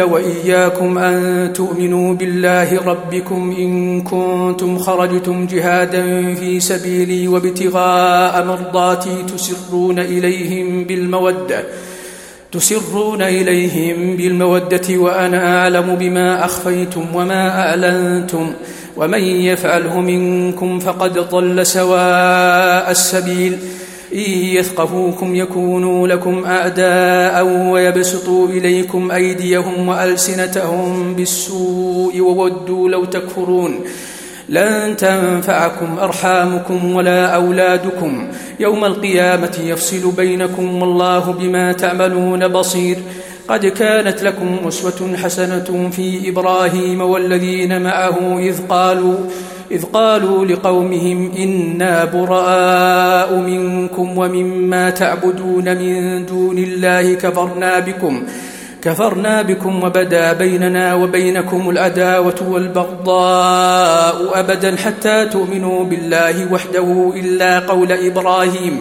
وإياكم أن تؤمنوا بالله ربكم إن كنتم خرجتم جهادا في سبيلي وابتغاء مرضاتي تسرون إليهم بالمودة تسرون إليهم بالمودة وأنا أعلم بما أخفيتم وما أعلنتم ومن يفعله منكم فقد ضل سواء السبيل. إن يثقفوكم يكونوا لكم أعداء ويبسطوا إليكم أيديهم وألسنتهم بالسوء وودوا لو تكفرون. لن تنفعكم أرحامكم ولا أولادكم. يوم القيامة يفصل بينكم والله بما تعملون بصير. قد كانت لكم أسوة حسنة في إبراهيم والذين معه إذ قالوا إذ قالوا لقومهم إنا براء منكم ومما تعبدون من دون الله كفرنا بكم كفرنا بكم وبدا بيننا وبينكم العداوة والبغضاء أبدا حتى تؤمنوا بالله وحده إلا قول إبراهيم.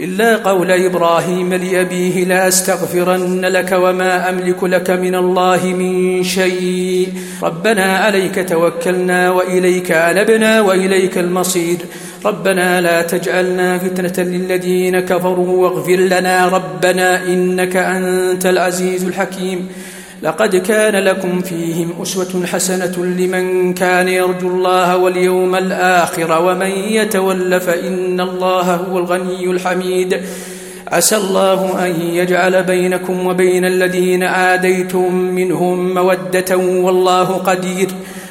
إلا قول إبراهيم لأبيه لا أستغفرن لك وما أملك لك من الله من شيء. ربنا عليك توكلنا وإليك أنبنا وإليك المصير. ربنا لا تجعلنا فتنة للذين كفروا واغفر لنا ربنا إنك أنت العزيز الحكيم. لقد كان لكم فيهم أسوة حسنة لمن كان يرجو الله واليوم الآخر ومن يتول فإن الله هو الغني الحميد. عسى الله أن يجعل بينكم وبين الذين عاديتم منهم مودة والله قدير.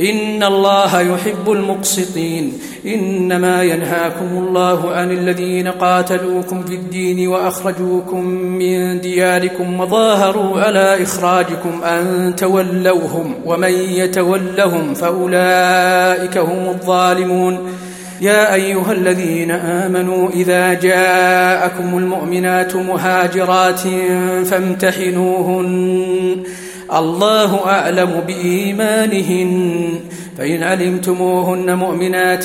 إن الله يحب المقسطين إنما ينهاكم الله عن الذين قاتلوكم في الدين وأخرجوكم من دياركم وظاهروا على إخراجكم أن تولوهم ومن يتولهم فأولئك هم الظالمون يا أيها الذين آمنوا إذا جاءكم المؤمنات مهاجرات فامتحنوهن الله أعلم بإيمانهن. فإن علمتموهن مؤمنات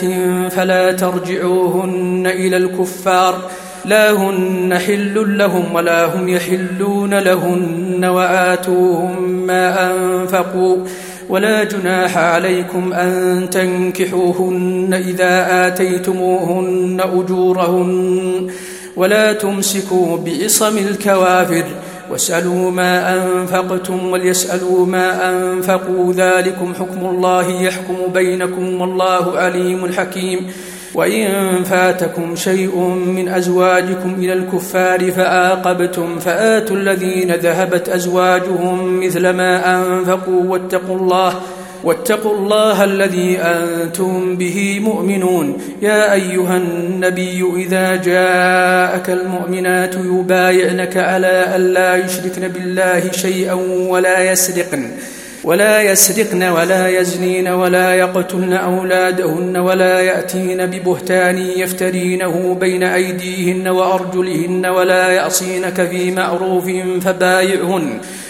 فلا ترجعوهن إلى الكفار. لا هن حل لهم ولا هم يحلون لهن وآتوهم ما أنفقوا. ولا جناح عليكم أن تنكحوهن إذا آتيتموهن أجورهن. ولا تمسكوا بعصم الكوافر. واسألوا ما أنفقتم وليسألوا ما أنفقوا. ذلكم حكم الله يحكم بينكم والله عليم حكيم. وإن فاتكم شيء من أزواجكم إلى الكفار فآقبتم فآتوا الذين ذهبت أزواجهم مثل ما أنفقوا واتقوا الله واتقوا الله الذي أنتم به مؤمنون. يا أيها النبي إذا جاءك المؤمنات يبايعنك على ألا يشركن بالله شيئا ولا يسرقن ولا يسرقن ولا يزنين ولا يقتلن أولادهن ولا يأتين ببهتان يفترينه بين أيديهن وأرجلهن ولا يعصينك في معروف فبايعهن.